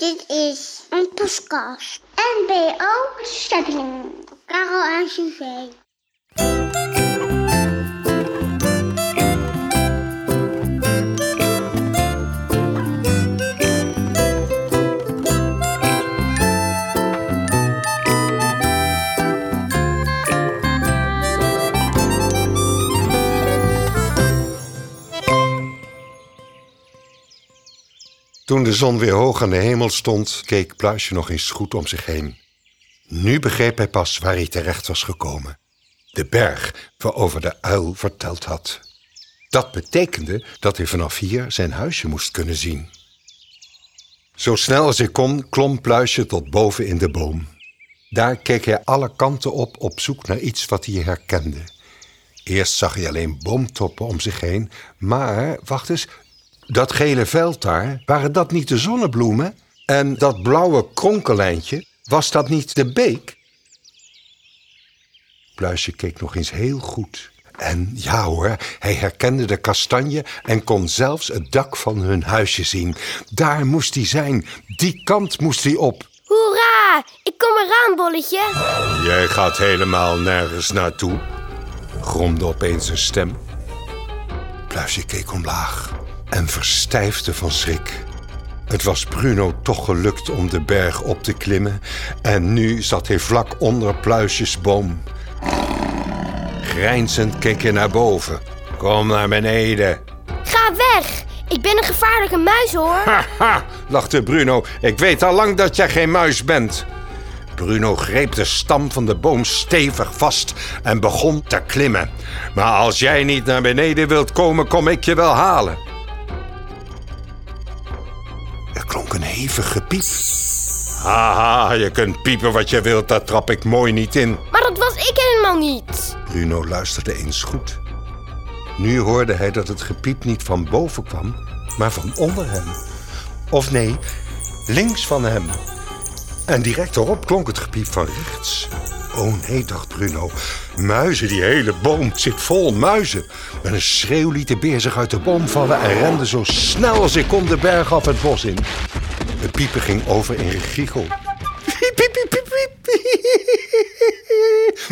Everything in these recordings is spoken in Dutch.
Dit is een podcast. NBO Stepping. Karel en Toen de zon weer hoog aan de hemel stond, keek Pluisje nog eens goed om zich heen. Nu begreep hij pas waar hij terecht was gekomen. De berg waarover de uil verteld had. Dat betekende dat hij vanaf hier zijn huisje moest kunnen zien. Zo snel als hij kon, klom Pluisje tot boven in de boom. Daar keek hij alle kanten op op zoek naar iets wat hij herkende. Eerst zag hij alleen boomtoppen om zich heen, maar, wacht eens, dat gele veld daar, waren dat niet de zonnebloemen? En dat blauwe kronkelijntje, was dat niet de beek? Pluisje keek nog eens heel goed. En ja hoor, hij herkende de kastanje en kon zelfs het dak van hun huisje zien. Daar moest hij zijn, die kant moest hij op. Hoera! Ik kom eraan, bolletje. Jij gaat helemaal nergens naartoe, gromde opeens een stem. Pluisje keek omlaag en verstijfde van schrik. Het was Bruno toch gelukt om de berg op te klimmen en nu zat hij vlak onder Pluisjes boom. Grijnzend keek hij naar boven. Kom naar beneden. Ga weg! Ik ben een gevaarlijke muis, hoor. Haha, lachte Bruno. Ik weet al lang dat jij geen muis bent. Bruno greep de stam van de boom stevig vast en begon te klimmen. Maar als jij niet naar beneden wilt komen, kom ik je wel halen. Hevig gepiep. Haha, je kunt piepen wat je wilt, daar trap ik mooi niet in. Maar dat was ik helemaal niet. Bruno luisterde eens goed. Nu hoorde hij dat het gepiep niet van boven kwam, maar van onder hem. Of nee, links van hem. En direct erop klonk het gepiep van rechts. Oh nee, dacht Bruno. Muizen, die hele boom zit vol muizen. Met een schreeuw liet de beer zich uit de boom vallen en rende zo snel als ik kon de berg af het bos in. Het piepen ging over in gegiegel. Piep, piep, piep, piep, piep.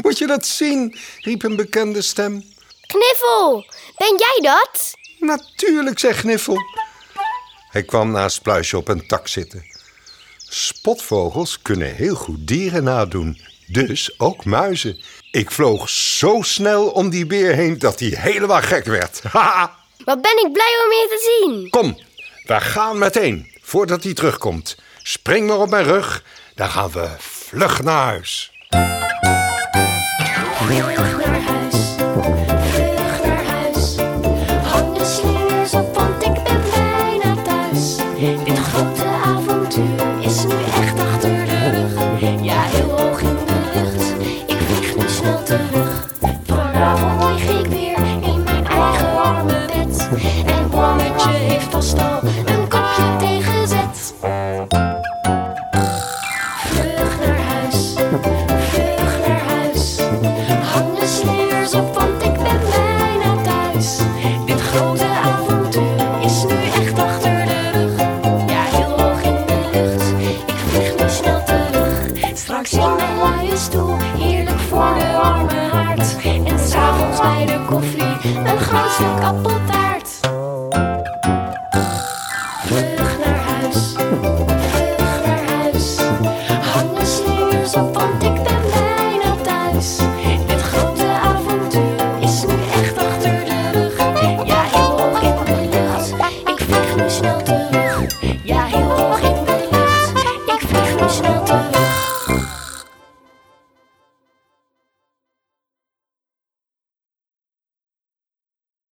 Moet je dat zien? riep een bekende stem. Kniffel, ben jij dat? Natuurlijk, zei Gniffel. Hij kwam naast Pluisje op een tak zitten. Spotvogels kunnen heel goed dieren nadoen, dus ook muizen. Ik vloog zo snel om die beer heen dat hij helemaal gek werd. Haha. Wat ben ik blij om je te zien. Kom, we gaan meteen, voordat hij terugkomt. Spring maar op mijn rug, dan gaan we vlug naar huis. Vlug naar huis, vlug naar huis. Hang de slingers op, want ik ben bijna thuis. Dit grote avontuur is nu echt achter de rug. Ja, heel hoog in de lucht, ik vlieg nu snel terug. Vanavond lig ik weer in mijn eigen warme bed. En Bommetje heeft vast s'avonds bij de koffie, een groot stuk appeltaart.